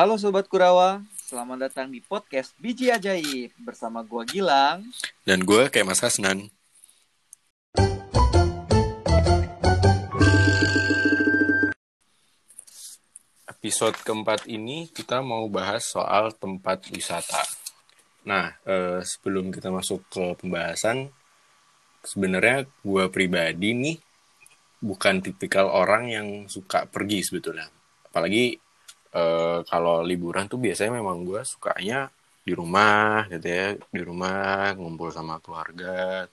Halo Sobat Kurawa, selamat datang di podcast Biji Ajaib bersama gua Gilang. Dan gue kayak Mas Hasnan. Episode keempat ini kita mau bahas soal tempat wisata. Nah, eh, sebelum kita masuk ke pembahasan, sebenarnya gue pribadi nih bukan tipikal orang yang suka pergi sebetulnya. Apalagi eh, kalau liburan tuh biasanya memang gue sukanya di rumah gitu ya, di rumah ngumpul sama keluarga,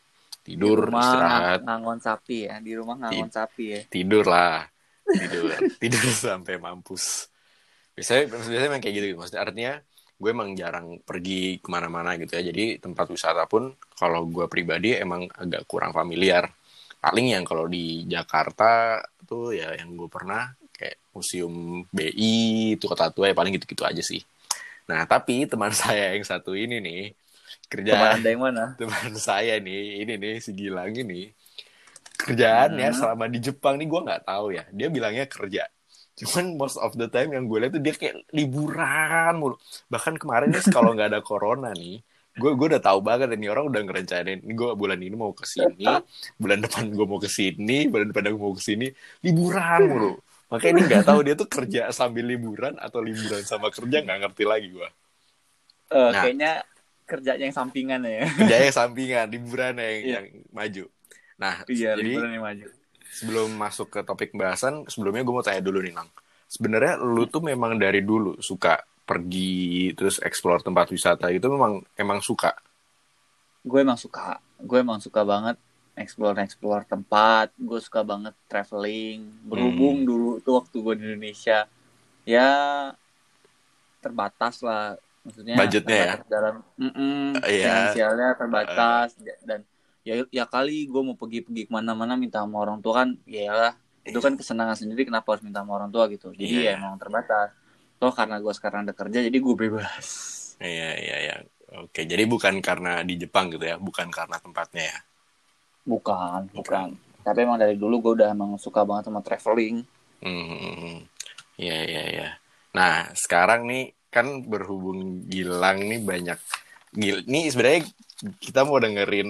tidur, di rumah istirahat, ng- ngangon sapi ya, di rumah ngangon sapi ya. tidur lah, tidur, tidur sampai mampus. Biasanya, biasanya memang kayak gitu, gitu. Maksudnya artinya gue emang jarang pergi ke mana-mana gitu ya. Jadi tempat wisata pun kalau gue pribadi emang agak kurang familiar. Paling yang kalau di Jakarta tuh ya yang gue pernah kayak museum BI itu kota tua ya paling gitu-gitu aja sih. Nah tapi teman saya yang satu ini nih kerja Teman anda yang mana? teman saya nih ini nih si Gilang ini kerjaannya Hmm. selama di Jepang nih gue nggak tahu ya dia bilangnya kerja cuman most of the time yang gue lihat tuh dia kayak liburan mulu bahkan kemarin nih kalau nggak ada corona nih gue gue udah tahu banget ini orang udah ngerencanain gue bulan ini mau ke sini bulan depan gue mau ke sini bulan depan gue mau ke sini liburan mulu makanya ini nggak tahu dia tuh kerja sambil liburan atau liburan sama kerja nggak ngerti lagi gue Eh, Nah. Kayaknya kerjanya yang sampingan ya. kerjanya sampingan liburan yang, Iya. yang maju nah Iya, jadi liburan yang maju. sebelum masuk ke topik pembahasan, sebelumnya gue mau tanya dulu nih, Nang. Sebenarnya lu tuh memang dari dulu suka pergi terus explore tempat wisata itu memang emang suka. Gue emang suka, gue emang suka banget explore explore tempat. Gue suka banget traveling. Berhubung Hmm. dulu tuh waktu gue di Indonesia, ya terbatas lah. Maksudnya Budgetnya ya? dalam mm-mm, Iya. finansialnya terbatas dan ya ya kali gue mau pergi-pergi ke mana-mana minta sama orang tua kan ya lah itu kan kesenangan sendiri kenapa harus minta sama orang tua gitu jadi ya Iya. emang terbatas toh karena gue sekarang udah kerja jadi gue bebas Iya, iya, iya. Oke, jadi bukan karena di Jepang gitu ya, bukan karena tempatnya ya. Bukan bukan tapi emang dari dulu gue udah emang suka banget sama traveling Hmm, iya, iya, iya. Nah, sekarang nih kan berhubung Gilang nih banyak Gil, nih sebenarnya kita mau dengerin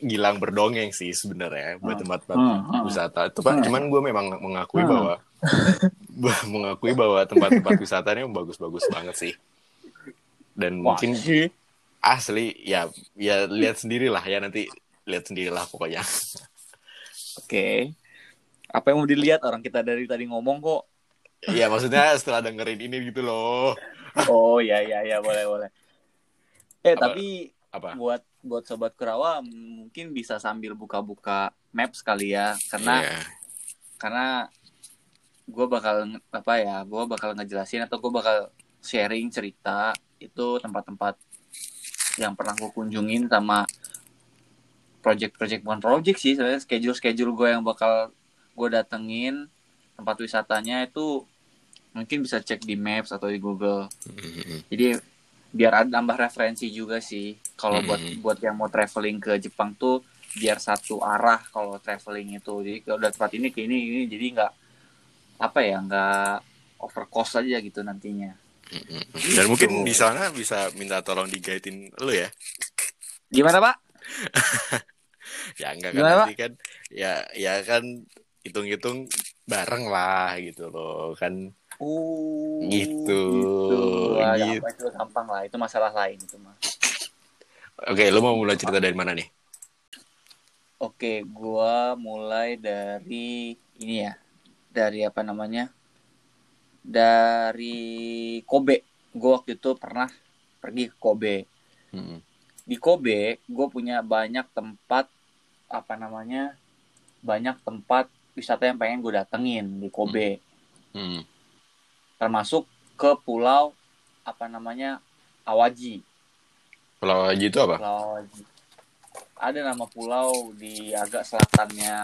Gilang berdongeng sih sebenarnya buat Hmm. tempat-tempat Hmm, hmm. wisata. Itu kan Hmm. cuman gue memang mengakui Hmm. bahwa mengakui bahwa tempat-tempat wisatanya bagus-bagus banget sih. Dan Wah, mungkin asli ya ya lihat sendirilah ya nanti lihat sendirilah pokoknya. oke apa yang mau dilihat orang kita dari tadi ngomong kok Iya maksudnya setelah dengerin ini gitu loh. oh ya ya ya boleh boleh eh Apa? tapi Apa? buat buat sobat kerawa mungkin bisa sambil buka-buka maps kali ya karena Iya. karena gue bakal apa ya gue bakal ngejelasin atau gue bakal sharing cerita itu tempat-tempat yang pernah gue kunjungin sama project-project bukan project sih sebenarnya schedule schedule gue yang bakal gue datengin tempat wisatanya itu mungkin bisa cek di maps atau di Google Mhm. jadi biar ada tambah referensi juga sih kalau buat Hmm. buat yang mau traveling ke Jepang tuh biar satu arah kalau traveling itu jadi kalau udah tempat ini ke ini ini jadi nggak apa ya nggak overcost aja gitu nantinya Mhm. Dan mungkin di sana bisa minta tolong digaitin lu ya. gimana pak Ya enggak kan nanti kan ya ya kan hitung-hitung bareng lah gitu loh kan. oh Gitu. Wah, Gitu. gampang, itu gampang lah itu masalah lain itu mah Oke, lu mau mulai cerita dari mana nih? Oke, gua mulai dari ini ya. Dari apa namanya? Dari Kobe. Gua waktu itu pernah pergi ke Kobe. Mhm. Di Kobe, gue punya banyak tempat apa namanya? Banyak tempat wisata yang pengen gue datengin di Kobe. Mhm. Termasuk ke pulau apa namanya? Awaji. Pulau Haji itu apa? Pulau Awaji. Ada nama pulau di agak selatannya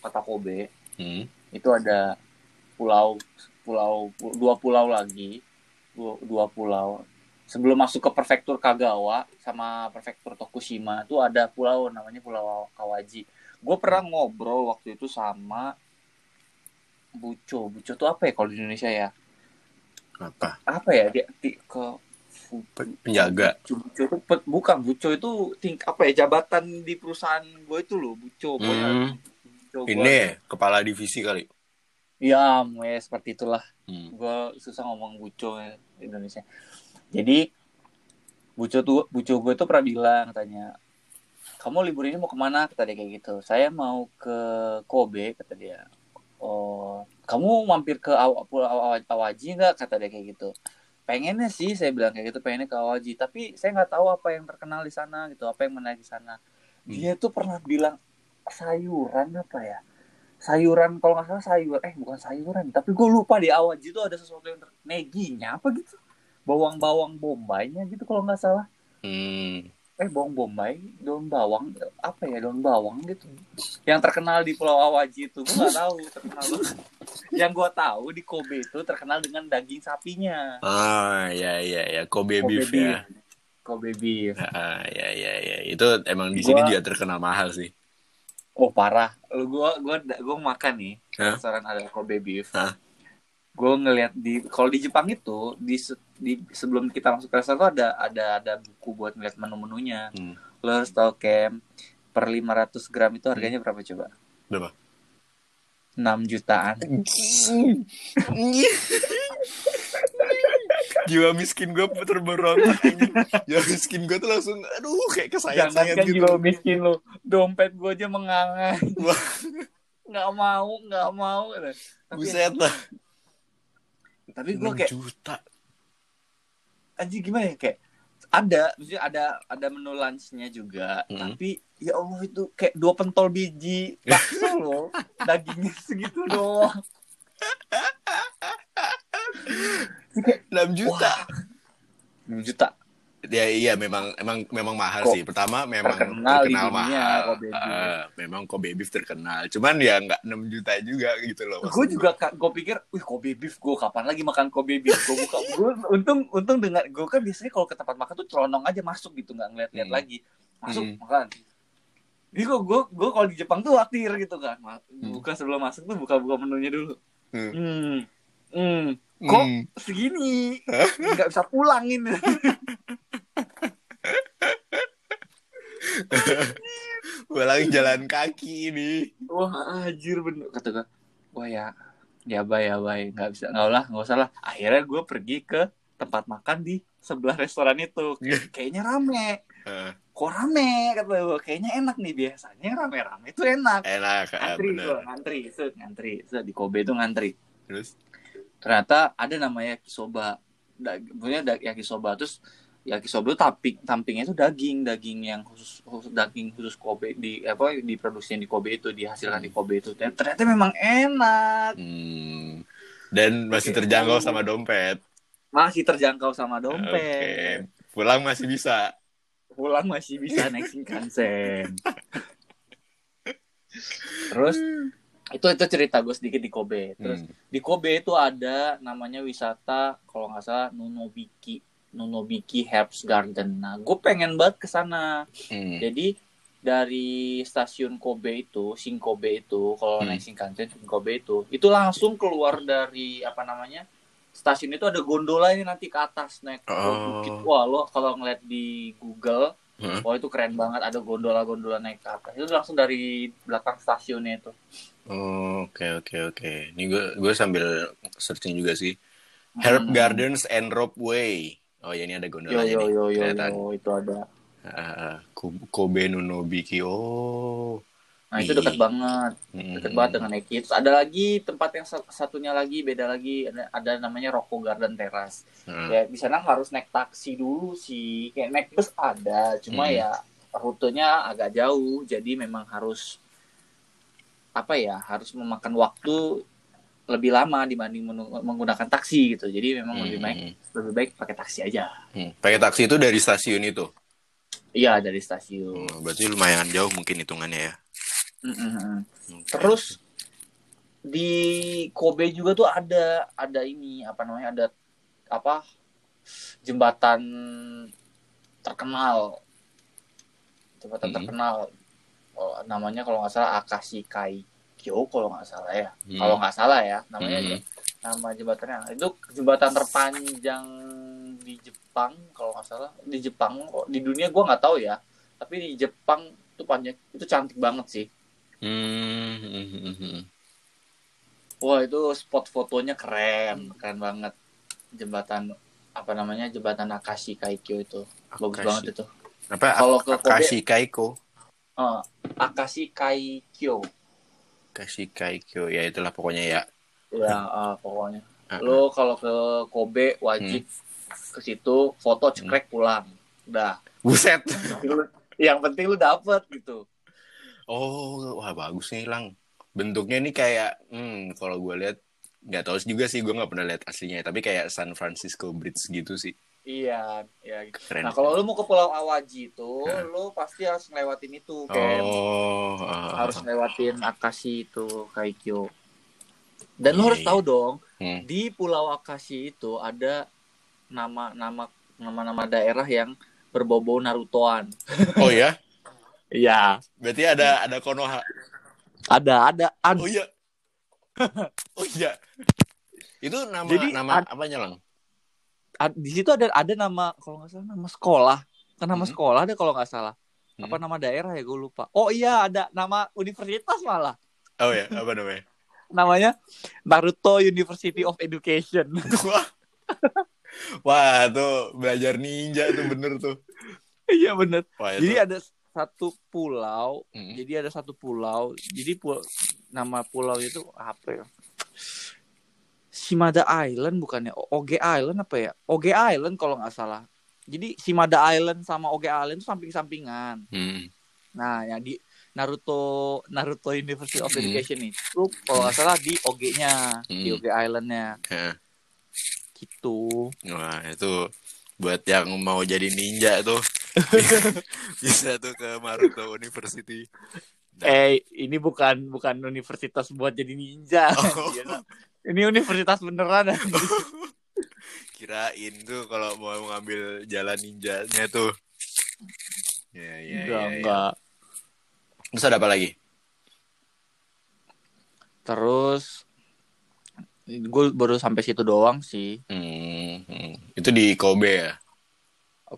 kota Kobe. Hmm. itu ada pulau pulau pu- dua pulau lagi dua, dua pulau sebelum masuk ke prefektur Kagawa sama prefektur Tokushima itu ada pulau namanya pulau Kawaji gue pernah ngobrol waktu itu sama Buco Buco tuh apa ya kalau di Indonesia ya Apa? apa ya dia di, ke Pe- Penjaga. Buco, Buco itu bukan Buco itu ting apa ya jabatan di perusahaan gue itu loh Buco Hmm. Buco gua- Ini kepala divisi kali. ya ya seperti itulah Hmm. gue susah ngomong Buco ya, di Indonesia jadi Buco tuh Buco gue tuh pernah bilang katanya kamu libur ini mau ke mana? Kata dia kayak gitu. Saya mau ke Kobe kata dia. Oh kamu mampir ke Aw- Pulau Aw- Awaji nggak? Kata dia kayak gitu. Pengennya sih saya bilang kayak gitu pengennya ke Awaji. Tapi saya nggak tahu apa yang terkenal di sana gitu apa yang menarik di sana. Dia tuh pernah bilang sayuran apa ya? Sayuran kalau nggak salah sayur eh bukan sayuran tapi gue lupa di Awaji itu ada sesuatu yang ter- neginya apa gitu bawang-bawang bombaynya gitu kalau nggak salah Hmm. eh bawang bombay daun bawang apa ya daun bawang gitu yang terkenal di Pulau Awaji itu gue nggak tahu terkenal yang gue tahu di Kobe itu terkenal dengan daging sapinya Ah, ya ya ya. Kobe, Kobe beef beef. ya. Kobe beef Ah, ya ya ya. Itu emang di sini Gua- juga terkenal mahal sih. oh parah lu gue gue gue makan nih Hah? restoran ada Kobe beef Hah? gue ngelihat di kalau di Jepang itu di, di sebelum kita masuk ke restoran tuh ada ada ada buku buat ngeliat menu-menunya. Hmm. lo harus tahu kem per 500 gram itu harganya berapa coba? Berapa? 6 jutaan. Jiwa miskin gue terberontak jiwa miskin gue tuh langsung aduh kayak kesayang sayang kan gitu. jiwa miskin lo dompet gue aja mengangai. Wah. nggak mau nggak mau. Tapi buset lah. Tapi gue 6 kayak juta anjing gimana ya? Kayak ada maksudnya ada ada menu lunchnya juga Hmm. tapi ya Allah itu kayak dua pentol biji. Bakso loh dagingnya segitu doang. 6 juta. 6 juta ya iya memang emang memang mahal Kok sih. Pertama memang terkenal terkenal, dunia, mahal. Kobe beef. Ah, memang Kobe beef terkenal. Cuman ya nggak 6 juta juga gitu loh gue juga gue pikir wih Kobe beef gue kapan lagi makan Kobe beef gue buka gue untung untung dengan gue kan biasanya kalau ke tempat makan tuh celonong aja masuk gitu nggak ngeliat-liat Hmm. lagi. Masuk Hmm. makan. Jadi kok gue gue kalau di Jepang tuh waktir gitu kan. Ma- buka sebelum masuk tuh buka-buka menunya dulu. Hmm. hmm hmm. Kok Hmm. segini? Nggak bisa pulang ini gue lagi jalan kaki ini. Wah anjir bener kata gue wah ya ya bay ya bay nggak bisa nggak lah nggak usah lah. Akhirnya gue pergi ke tempat makan di sebelah restoran itu. Kayaknya rame. Kok rame? Kata gue kayaknya enak nih biasanya. Rame-rame itu enak. Enak bener. gue ngantri set ngantri set di Kobe itu ngantri. Terus? Ternyata ada namanya yakisoba. Da, punya da, yakisoba. Terus yakisoba itu tamping tampingnya itu daging daging yang khusus, khusus daging khusus Kobe di apa diproduksi di Kobe itu dihasilkan di Kobe itu. Dan ternyata memang enak. Hmm. dan masih Oke. terjangkau sama dompet. Masih terjangkau sama dompet. Pulang masih bisa. Pulang masih bisa naik Shinkansen terus itu itu cerita gue sedikit di Kobe. Terus Hmm. di Kobe itu ada namanya wisata kalau nggak salah Nunobiki Nunobiki Herbs Garden. Nah, gue pengen banget ke sana. Hmm. Jadi dari stasiun Kobe itu, Shin Kobe itu, kalau Hmm. naik Shinkansen Shin Kobe itu, itu langsung keluar dari apa namanya? Stasiun itu ada gondola ini nanti ke atas naik ke Oh. bukit. Wah, lo kalau ngeliat di Google, Hah? wah itu keren banget ada gondola-gondola naik ke atas. Itu langsung dari belakang stasiunnya itu. Oh, Oke oke oke. Ini gue gue sambil searching juga sih. Herb Hmm. Gardens and Ropeway. Oh ya ini ada Yo gondolanya yo nih. yo yo, kelihatan. yo itu ada. Ko- Kobe Nonobiki. Oh. Nah itu dekat banget. Hmm. deket banget dengan Eki. Terus ada lagi tempat yang sat- satunya lagi beda lagi ada, ada namanya Rocco Garden Terrace. Hmm. Ya di sana harus naik taksi dulu sih. Kayak naik bus ada, cuma Hmm. ya rutenya agak jauh jadi memang harus apa ya harus memakan waktu lebih lama dibanding menggunakan taksi gitu. Jadi memang lebih baik Hmm. lebih baik pakai taksi aja. Hmm. Pakai taksi itu dari stasiun itu. Iya dari stasiun. Oh, berarti lumayan jauh mungkin hitungannya ya. Mm-mm. Oke. Terus di Kobe juga tuh ada ada ini apa namanya ada apa jembatan terkenal jembatan Hmm. terkenal Oh, namanya kalau nggak salah Akashi Kaikyo kalau nggak salah ya Hmm. kalau nggak salah ya namanya Hmm. ya. nama jembatannya itu jembatan terpanjang di Jepang kalau nggak salah di Jepang kok di dunia gue nggak tahu ya tapi di Jepang itu panjang itu cantik banget sih Hmm, wah itu spot fotonya keren keren banget jembatan apa namanya jembatan Akashi Kaikyo itu bagus Akashi. banget itu Apa? Kalau ke Kobe- Akashi Kaiko. Eh, Akashi Kaikyo Akashi Kaikyo. Ya itulah pokoknya ya. ya eh, pokoknya Ah, lo kalau ke Kobe wajib Hmm. ke situ foto cekrek pulang udah Buset. yang penting lu dapet gitu Oh, wah bagus nih Lang. Bentuknya ini kayak, hmm, kalau gue lihat nggak tahu juga sih, gue nggak pernah lihat aslinya. Tapi kayak San Francisco Bridge gitu sih. Iya ya Keren. nah kalau lu mau ke Pulau Awaji itu Hah? lu pasti harus ngelewatin itu Ken oh, ah, harus ngelewatin Akashi itu Kaikyo dan lu Iya, harus iya. tahu dong hmm. di Pulau Akashi itu ada nama-nama nama-nama daerah yang berbau-bau Narutoan oh ya, iya berarti ada ada Konoha. ada ada ada Oh iya, oh iya. Itu nama Jadi, nama apanya Lang? Di situ ada ada nama kalau nggak salah nama sekolah kan nama Hmm. sekolah ada kalau nggak salah apa Hmm. nama daerah ya gue lupa oh iya ada nama universitas malah Oh ya, apa namanya? namanya Naruto University of Education Wah, wah tuh belajar ninja tuh bener tuh. iya bener Wah itu. jadi ada satu pulau Hmm. jadi ada satu pulau jadi pul nama pulau itu apa ya Shimada Island bukannya Oge Island apa ya Oge Island kalau nggak salah jadi Shimada Island sama Oge Island itu samping-sampingan Hmm. Nah, yang di Naruto Naruto University of Hmm. Education itu kalau nggak salah di OG-nya, di Hmm. OG Island-nya Ya. gitu. Wah itu buat yang mau jadi ninja tuh bisa tuh ke Maruto University. Eh, ini bukan bukan universitas buat jadi ninja. Oh. Iya, ini universitas beneran. Kirain tuh kalau mau ngambil jalan ninjanya tuh. Ya ya enggak, ya, ya. enggak. Terus ada apa lagi? Terus gue baru sampai situ doang sih. Hmm, hmm. Itu di Kobe ya.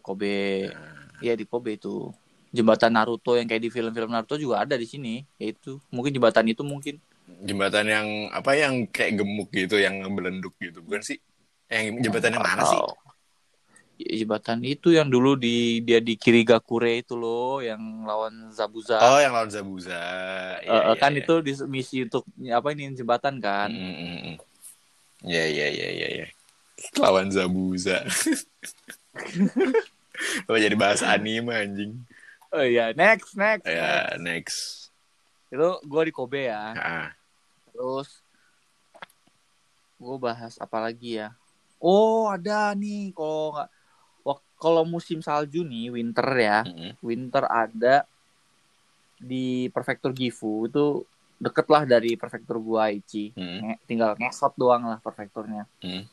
Kobe. Iya di Kobe itu. Jembatan Naruto yang kayak di film-film Naruto juga ada di sini. Yaitu mungkin jembatan itu mungkin Jembatan yang apa yang kayak gemuk gitu, yang belenduk gitu, bukan sih? Yang jembatan yang mana sih? Ya, jembatan itu yang dulu di dia di Kirigakure itu loh yang lawan Zabuza. Oh, yang lawan Zabuza. Eh, Iya, eh, kan iya, itu di misi untuk apa ini jembatan kan. Hmm. Iya, iya, iya, iya, iya. Lawan Zabuza. Apa jadi bahas anime anjing? Oh iya, next next. next. Ya, next. Itu gua di Kobe ya. Ah, Terus gua bahas apa lagi ya? Oh, ada nih kalau nggak kalau musim salju nih winter ya. mm-mm. Winter ada di prefektur Gifu itu deket lah dari prefektur gua Aichi. Mm-mm. Nge- tinggal ngesot doang lah prefekturnya. Mm.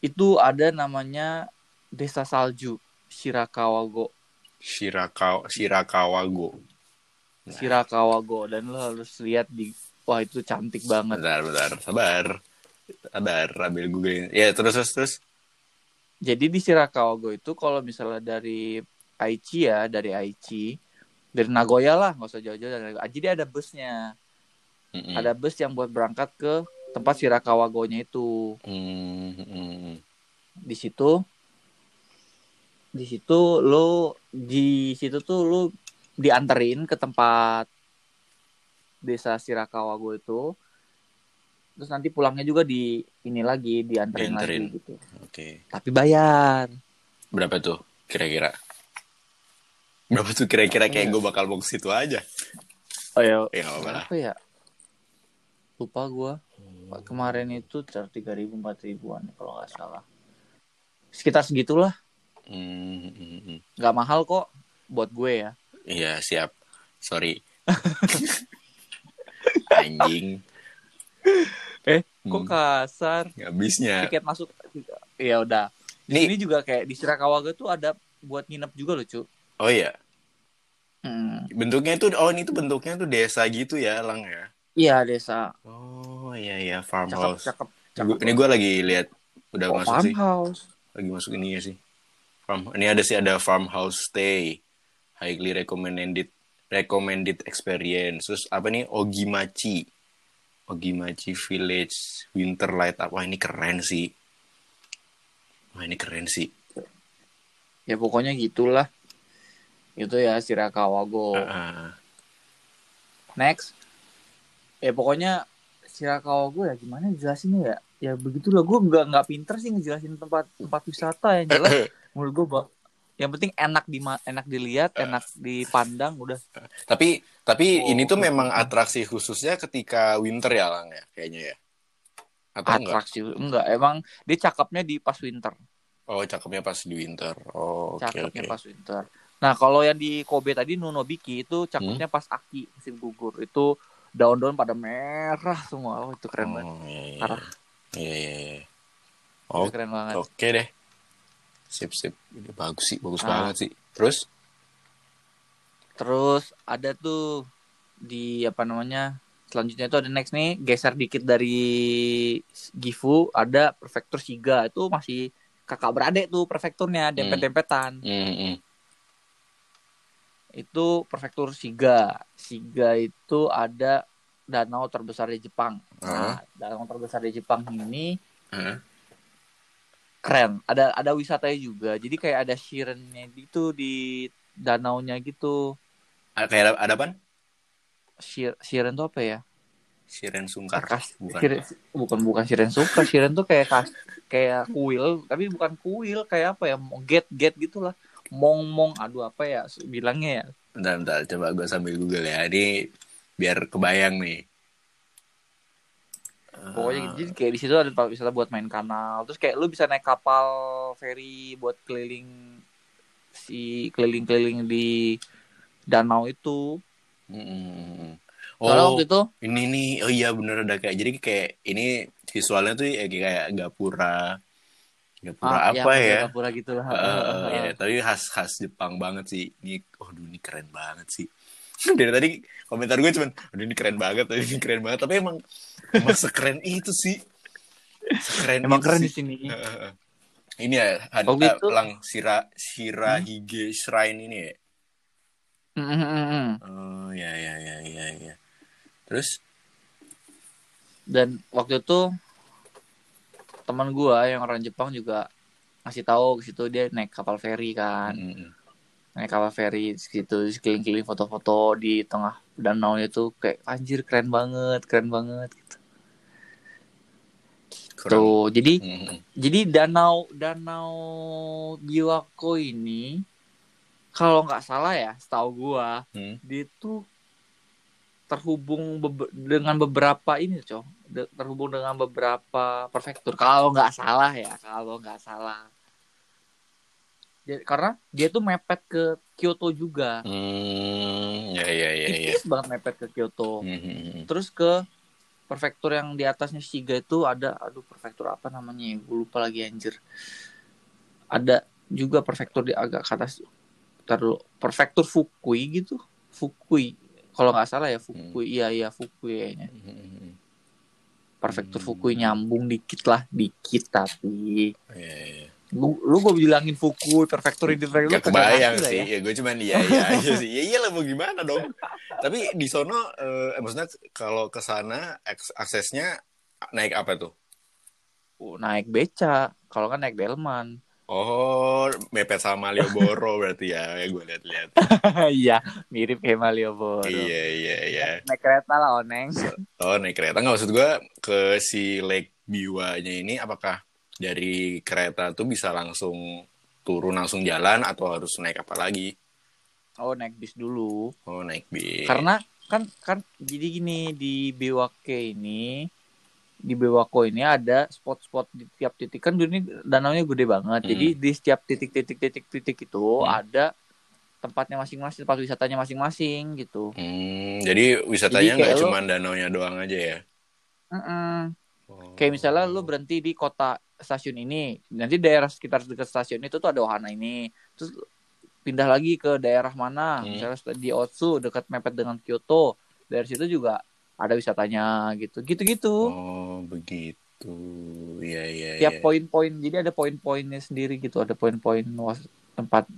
Itu ada namanya Desa Salju, Shirakawago. Shirakawa, Shirakawago. Nah. Shirakawago dan lo harus lihat di wah itu cantik banget. Bentar, bentar. Sabar. Sabar, ambil googling. Ya, terus, terus, terus. Jadi di Shirakawago itu kalau misalnya dari Aichi ya, dari Aichi, dari Nagoya lah, nggak usah jauh-jauh dari Nagoya. Jadi ada busnya. Mm-mm. Ada bus yang buat berangkat ke tempat Shirakawago-nya itu. Mm, mm, mm. Di situ di situ lo di situ tuh lo dianterin ke tempat desa Shirakawago itu. Terus nanti pulangnya juga di ini lagi dianterin, Dianterin. lagi gitu. Oke. Tapi bayar. Berapa tuh kira-kira? Berapa tuh kira-kira kayak gue bakal mau ke situ aja? Oh ya, Ya berapa ya? Lupa gua. Kemarin itu sekitar tiga ribu empat ribuan kalau nggak salah. Sekitar segitulah, Hmm, hmm, hmm. nggak mahal kok buat gue ya. Iya siap. Sorry. Anjing. Eh, Kok Hmm. kasar? Habisnya. Tiket masuk ya udah. Di Nih. sini juga kayak di Shirakawaga tuh ada buat nginep juga loh, cu. Oh iya. Hmm. Bentuknya itu oh ini tuh bentuknya tuh desa gitu ya, Lang ya. Iya desa. Oh iya iya Cakep, farmhouse. cakep. Gua- ini gue lagi lihat udah Oh, masuk sih farmhouse. lagi masuk ini ya sih farm ini ada sih ada farmhouse stay highly recommended recommended experience terus apa nih Ogimachi Ogimachi Village Winterlight apa ini keren sih wah ini keren sih Ya pokoknya gitulah. Itu ya Shirakawa Go. Ah, Next. Ya pokoknya Shirakawa Go ya gimana jelasinnya ya? Ya begitulah gue nggak nggak pinter sih ngejelasin tempat tempat wisata yang jelas menurut gue Bang. Yang penting enak di enak dilihat, enak dipandang udah. tapi tapi Oh. ini tuh memang atraksi khususnya ketika winter ya lang ya kayaknya ya atau enggak Atraksi enggak emang dia cakepnya di pas winter. oh cakepnya pas di winter oh cakepnya oke pas winter. Nah, kalau yang di Kobe tadi Nunobiki itu Hmm? cakepnya pas aki musim gugur. Itu daun-daun pada merah semua. Oh, itu keren banget. oh, iya, iya. Iya iya iya oh keren banget. Oke deh. Sip sip. Ini bagus sih, bagus Ah. banget sih. Terus? Terus ada tuh di apa namanya? Selanjutnya itu ada next nih, geser dikit dari Gifu, ada prefektur Shiga. Itu masih kakak beradik tuh prefekturnya, dempet-dempetan. Hmm, hmm. Itu prefektur Shiga. Shiga itu ada danau terbesar di Jepang. Nah, danau terbesar di Jepang ini Hah? keren. Ada ada wisatanya juga. Jadi kayak ada shirennya gitu di danaunya gitu. Ah, Kayak ada, ada apa? Shir, shiren tuh apa ya? Siren Sungkar. Kas, Bukan. Shiren- bukan bukan shiren suka. Shiren tuh kayak kas, kayak kuil, tapi bukan kuil, kayak apa ya? Get get gitulah. Mong mong, aduh apa ya bilangnya ya? Bentar, bentar. Coba gue sambil Google ya. Ini biar kebayang nih. Pokoknya gitu. Jadi kayak di situ ada tempat wisata buat main kanal. Terus kayak lu bisa naik kapal feri buat keliling si keliling-keliling di danau itu. hmm, hmm. Soalnya Oh, waktu itu ini nih. Oh iya bener ada kayak. Jadi kayak ini visualnya tuh ya kayak gapura. Gapura ah, apa ya? Gapura gitu lah. Eh, ya, tapi khas khas Jepang banget sih. Ini, oh ini keren banget sih. Dari tadi komentar gue cuman, aduh ini keren banget, ini keren banget. Tapi emang emang sekeren itu sih. Sekeren Emang keren sih. di sini. Heeh. Ini ya, had, Oh, gitu. eh, lang Shira Shirahige Shrine ini ya. Mm, mm, mm, mm. Oh ya ya ya ya ya. Terus Dan waktu itu teman gua yang orang Jepang juga ngasih tahu ke situ dia naik kapal feri kan. mm, mm. Naik kapal feri di situ keliling-keliling foto-foto di tengah danau itu kayak anjir keren banget keren banget gitu kurang. tuh jadi Mm, mm. jadi danau danau Biwako ini kalau nggak salah ya setahu gua Hmm. dia itu terhubung bebe- dengan beberapa ini cow terhubung dengan beberapa prefektur kalau nggak salah ya kalau nggak salah karena dia tuh mepet ke Kyoto juga Hmm, ya ya ya ya. banget mepet ke Kyoto. Hmm, hmm, hmm. Terus ke prefektur yang di atasnya Shiga itu ada, aduh prefektur apa namanya ya, gue lupa lagi anjir. Ada juga prefektur di agak ke atas, Ntar dulu, prefektur Fukui gitu, Fukui. Kalau nggak salah ya Fukui, iya iya Fukui kayaknya. Hmm, hmm, hmm. Prefektur Hmm. Fukui nyambung dikit lah, dikit tapi. Ya, ya, ya. Lu, gue bilangin Fukui, prefektur ini, prefektur Gak kebayang lah sih, ya. ya gue cuman iya iya aja sih. Ya iyalah mau gimana dong. Tapi di sono, eh, maksudnya kalau ke sana aks- aksesnya naik apa tuh? Uh, Naik beca, kalau kan naik delman. Oh, mepet sama Malioboro berarti ya, ya gue lihat-lihat. Iya, mirip kayak Malioboro. Iya iya iya. Naik kereta lah, Oneng. Oh naik kereta nggak maksud gue ke si Lake Biwanya ini apakah dari kereta tuh bisa langsung turun langsung jalan atau harus naik apa lagi? Oh, naik bis dulu. Oh naik bis. Karena kan kan jadi gini di Bewake ini di Bewako ini ada spot-spot di tiap titik kan ini danaunya gede banget. Hmm. Jadi di setiap titik-titik-titik-titik itu Hmm. ada tempatnya masing-masing, tempat wisatanya masing-masing gitu. Hmm, jadi wisatanya nggak cuma danaunya doang aja ya? Mm-mm. Oh. Kayak misalnya lu berhenti di kota stasiun ini, nanti daerah sekitar dekat stasiun itu tuh ada wahana ini. Terus pindah lagi ke daerah mana? Hmm. Misalnya di Otsu dekat mepet dengan Kyoto. Dari situ juga ada wisatanya gitu. Gitu-gitu. Oh begitu. gitu. Iya, iya, tiap iya. poin-poin jadi ada poin-poinnya sendiri gitu ada poin-poin tempat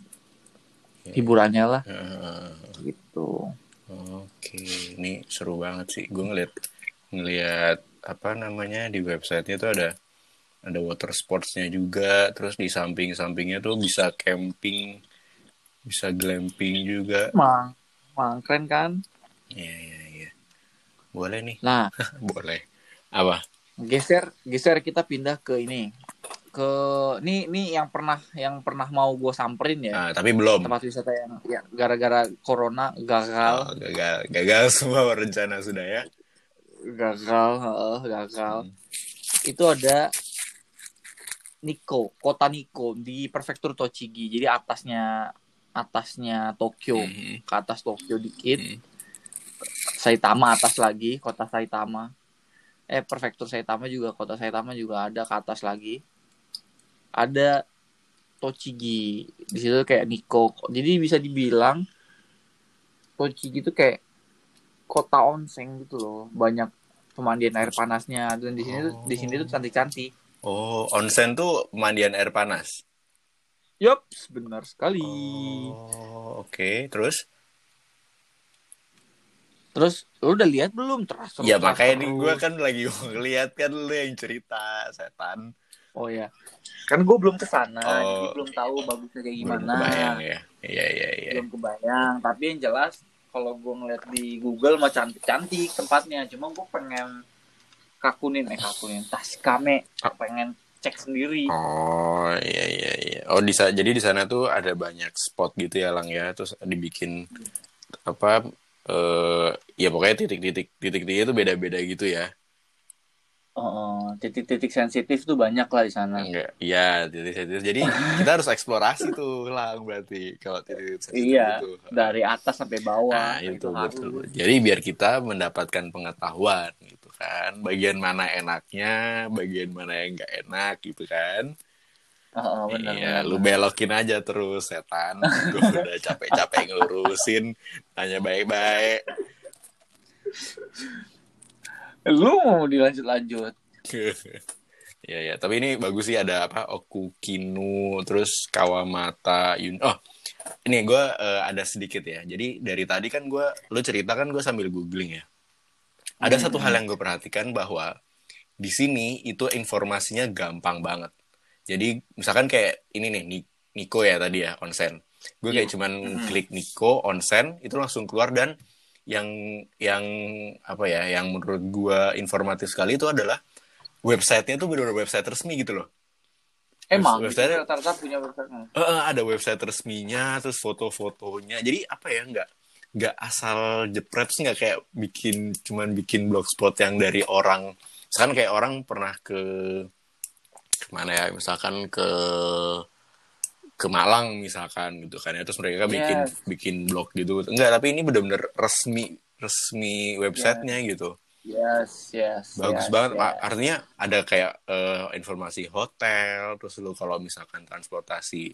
Iya. hiburannya lah Heeh. gitu Oke, ini seru banget sih. Gue ngeliat ngeliat apa namanya di websitenya tuh ada ada water sportsnya juga. Terus di samping-sampingnya tuh bisa camping, bisa glamping juga. emang emang keren kan Iya iya iya. Boleh nih, nah boleh. Apa? geser geser kita pindah ke ini ke ini ini yang pernah yang pernah mau gue samperin ya Ah, tapi belum. tempat wisata yang ya gara-gara corona gagal Oh, gagal, gagal semua rencana sudah ya. gagal heeh, gagal Hmm. itu ada Nikko kota Nikko di prefektur Tochigi. Jadi atasnya atasnya Tokyo. Mhm. ke atas Tokyo dikit. Hmm. Saitama atas lagi kota Saitama. Eh prefektur Saitama juga kota Saitama juga ada ke atas lagi. Ada Tochigi. Di situ kayak Nikko jadi bisa dibilang Tochigi itu kayak kota onsen gitu loh. Banyak pemandian air panasnya. Dan di sini tuh di sini tuh cantik-cantik Oh, onsen tuh pemandian air panas. yup benar sekali Oh, oke. Terus? terus lu udah lihat belum terus Ya makanya nih gue kan lagi ngeliat kan lu yang cerita setan. oh ya kan gue belum ke sana Oh. jadi belum tahu bagusnya kayak Belum gimana kebayang ya. Iya iya iya. belum kebayang tapi yang jelas kalau gue ngeliat di Google mah cantik cantik tempatnya cuma gue pengen kakunin eh kakunin Tashikame pengen cek sendiri Oh iya iya iya. Oh di jadi di sana tuh ada banyak spot gitu ya lang ya. Terus dibikin apa? eh ya pokoknya titik-titik titik-titiknya tuh beda-beda gitu ya. Oh, titik-titik sensitif tuh banyak lah di sana Enggak. Iya titik-titik. Jadi kita harus eksplorasi tuh lang berarti kalau titik-titik sensitif iya itu. dari atas sampai bawah Nah, itu, itu harus betul. Jadi biar kita mendapatkan pengetahuan gitu kan. Bagian mana enaknya, bagian mana yang enggak enak gitu kan. oh, benar iya, benar, lu belokin aja terus setan. Gue udah capek-capek ngurusin, tanya baik-baik. Lu mau dilanjut-lanjut ya ya, tapi ini bagus sih ada apa? Okukinu, terus Kawamata, Yun. Oh, ini gue ada sedikit ya. Jadi dari tadi kan gue, lu cerita kan gue sambil googling ya. Ada Hmm. satu hal yang gue perhatikan bahwa di sini itu informasinya gampang banget. Jadi misalkan kayak ini nih Ni- Niko ya tadi ya onsen. Gue kayak Iya. cuman Hmm. klik Niko onsen itu langsung keluar dan yang yang apa ya yang menurut gue informatif sekali itu adalah websitenya tuh benar-benar website resmi gitu loh. emang? Website- rata-rata punya website eh, ada website resminya terus foto-fotonya. Jadi apa ya nggak nggak asal jepret sih nggak kayak bikin cuman bikin blogspot yang dari orang. Misalkan kayak orang pernah ke ke mana ya misalkan ke ke Malang misalkan gitu kan ya terus mereka bikin Yes. bikin blog gitu enggak tapi ini bener-bener resmi resmi websitenya gitu yes yes bagus yes, banget yes. Artinya ada kayak eh, informasi hotel terus lu kalau misalkan transportasi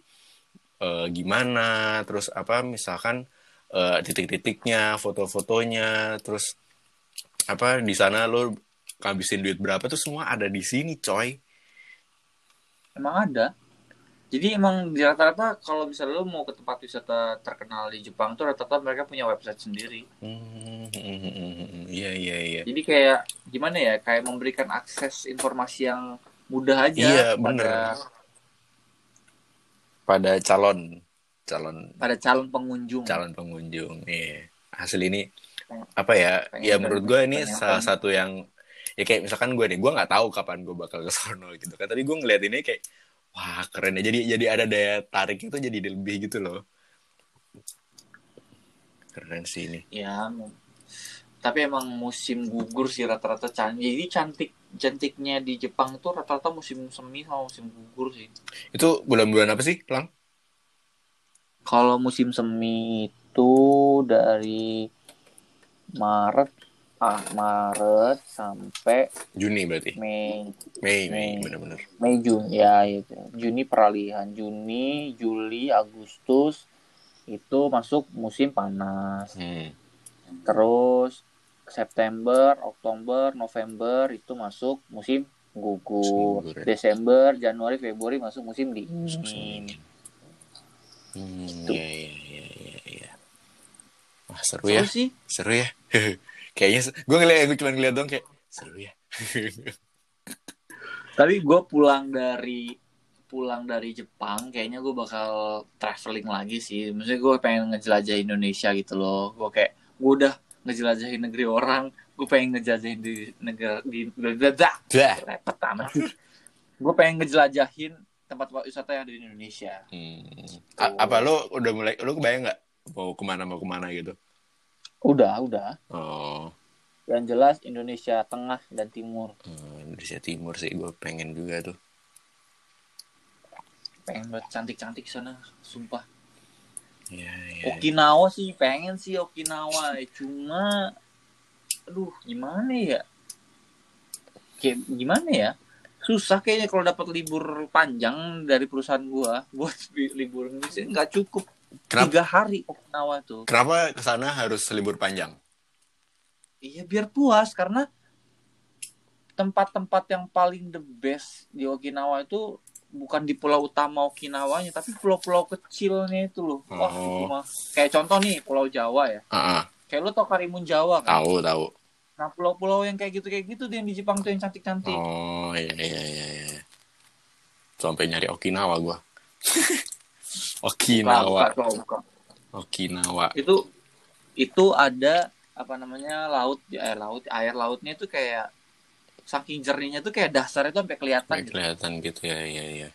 eh, gimana terus apa misalkan eh, titik-titiknya foto-fotonya terus apa di sana lu ngabisin duit berapa tuh semua ada di sini coy Emang ada. Jadi emang di rata-rata kalau misalnya lo mau ke tempat wisata terkenal di Jepang tuh rata-rata mereka punya website sendiri. Hmm, iya iya iya Jadi kayak gimana ya? Kayak memberikan akses informasi yang mudah aja Iya, pada bener. pada calon calon pada calon pengunjung. calon pengunjung iya hasil ini apa ya Pengen ya menurut gue ini salah pengen. satu yang ya kayak misalkan gue nih gue nggak tahu kapan gue bakal ke sono gitu kan tadi gue ngeliat ini kayak wah keren ya jadi jadi ada daya tarik itu jadi lebih gitu loh keren sih ini Ya. Tapi emang musim gugur sih rata-rata cantik. Jadi cantik cantiknya di Jepang tuh rata-rata musim semi sama musim gugur sih. itu bulan-bulan apa sih lang Kalau musim semi itu dari Maret ah Maret sampai Juni berarti Mei Mei Mei Mei. bener-bener Mei Juni ya itu Juni peralihan Juni Juli Agustus itu masuk musim panas hmm. terus September Oktober November itu masuk musim gugur Gugur ya. Desember Januari Februari masuk musim dingin Hmm, Gitu. iya, iya, iya, iya, iya. Wah, seru Seru ya. sih Seru ya. Kayaknya, gue ngeliat, gue cuma ngeliat dong kayak, seru ya. tapi gue pulang dari pulang dari Jepang kayaknya gue bakal traveling lagi sih maksudnya gue pengen ngejelajah Indonesia gitu loh gue kayak gue udah ngejelajahin negeri orang gue pengen ngejelajahin di negara di Dah. repot amat gue pengen ngejelajahin tempat wisata yang ada di Indonesia Hmm. A- apa lo udah mulai, lo kebayang nggak mau ke mana mau ke mana gitu? Udah udah. Oh, yang jelas Indonesia Tengah dan Timur. Hmm, Indonesia Timur sih gue pengen juga tuh. pengen buat cantik-cantik sana sumpah. Iya, iya. Okinawa sih pengen sih Okinawa. Cuma aduh gimana ya? Kayak gimana ya? Susah kayaknya kalau dapat libur panjang dari perusahaan gua buat li- libur Indonesia nggak cukup Kenapa, tiga hari Okinawa tuh kenapa ke sana harus libur panjang? iya biar puas karena tempat-tempat yang paling the best di Okinawa itu bukan di pulau utama Okinawanya tapi pulau-pulau kecilnya itu loh wah Oh. itu mah kayak contoh nih Pulau Jawa ya ah, kayak lo tau Karimun Jawa kan tahu tahu. nah pulau-pulau yang kayak gitu kayak gitu yang di Jepang tuh yang cantik-cantik Oh, iya, iya, iya, iya. Sampai nyari Okinawa gue. Okinawa, Buka, buka, buka. Okinawa. itu itu ada apa namanya laut eh laut air lautnya itu kayak saking jernihnya tuh kayak dasarnya tuh sampai kelihatan Kayak gitu. kelihatan gitu ya, iya, iya.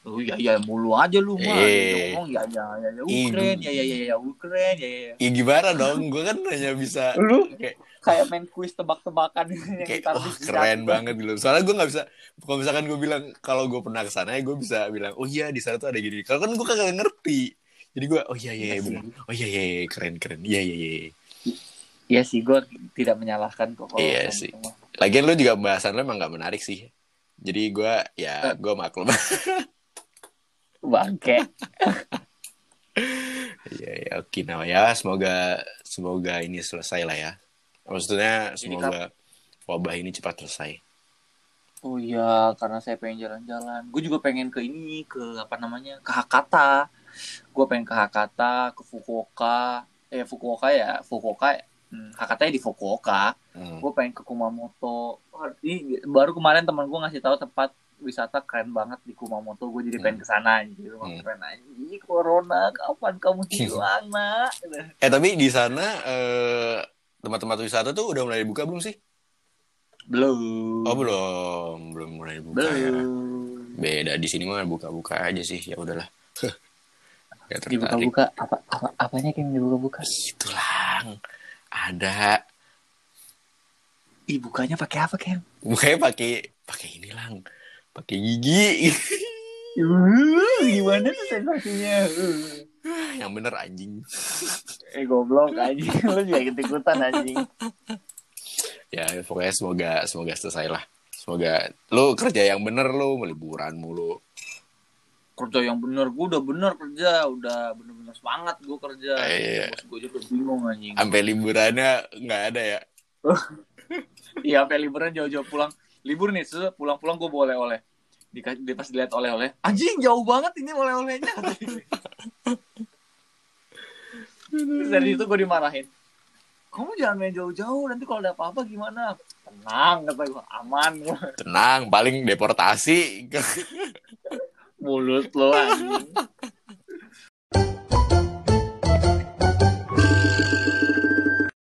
Oh iya iya mulu aja lu mah. Eh. Ngomong ya ya ya ya Ukraine gu- ya ya ya ya Ukraine ya ya. ya. Ya gimana dong? Gue kan hanya bisa Lu kayak, kayak main kuis tebak-tebakan yang kayak wah di keren banget gitu. Soalnya gue nggak bisa. Kalau misalkan gue bilang kalau gue pernah ke sana, ya gue bisa bilang, oh iya di sana tuh ada gini. Kalau kan gue kagak ngerti. Jadi gue, oh iya iya, Iya iya sih. benar. Oh iya iya, iya keren keren. Iya iya iya. Iya sih gue tidak menyalahkan kok Iya sih. gitu. Lagian lu juga bahasan lu emang gak menarik sih. Jadi gue ya gue maklum. Bangke. Iya ya Okinawa ya semoga semoga ini selesai lah ya. Maksudnya semoga wabah ini cepat selesai. Oh iya, karena saya pengen jalan-jalan. Gue juga pengen ke ini, ke apa namanya, ke Hakata. Gue pengen ke Hakata, ke Fukuoka. Eh Fukuoka ya, Fukuoka. Hmm, Hakata ya di Fukuoka. Hmm. Gue pengen ke Kumamoto. Ini baru kemarin teman gue ngasih tahu tempat wisata keren banget di Kumamoto. Gue jadi pengen ke sana. Jadi Hmm. keren aja. Corona, kapan kamu hilang, nak? Eh tapi di sana eh, tempat-tempat wisata tuh udah mulai buka belum sih? Belum. Oh belum, belum mulai buka ya. Belum. Beda di sini mah buka-buka aja sih. Ya udahlah. Dibuka-buka. Apa, apa, apanya yang dibuka-buka? Itulah. Ada. Ih, bukanya pakai apa, Ken? Bukanya pakai pakai ini lang. Pakai gigi. Uh, gimana tuh sensasinya? Uh. Yang bener anjing. Eh goblok anjing, lu juga ikut-ikutan anjing. Ya pokoknya semoga semoga selesai lah. Semoga lu kerja yang bener lu liburan mulu. Kerja yang bener, gue udah bener kerja, udah bener-bener semangat gue kerja. Iya. Bos gue juga bingung anjing. Sampai liburannya nggak ada ya. Iya, sampai liburan jauh-jauh pulang. Libur nih, pulang-pulang gue boleh oleh. Di, di pas dilihat oleh-oleh, anjing jauh banget ini oleh-olehnya. Terus dari itu gue dimarahin. Kamu jangan main jauh-jauh, nanti kalau ada apa-apa gimana? Tenang, kata gue, aman. gua. Tenang, paling deportasi. Mulut lo anjing.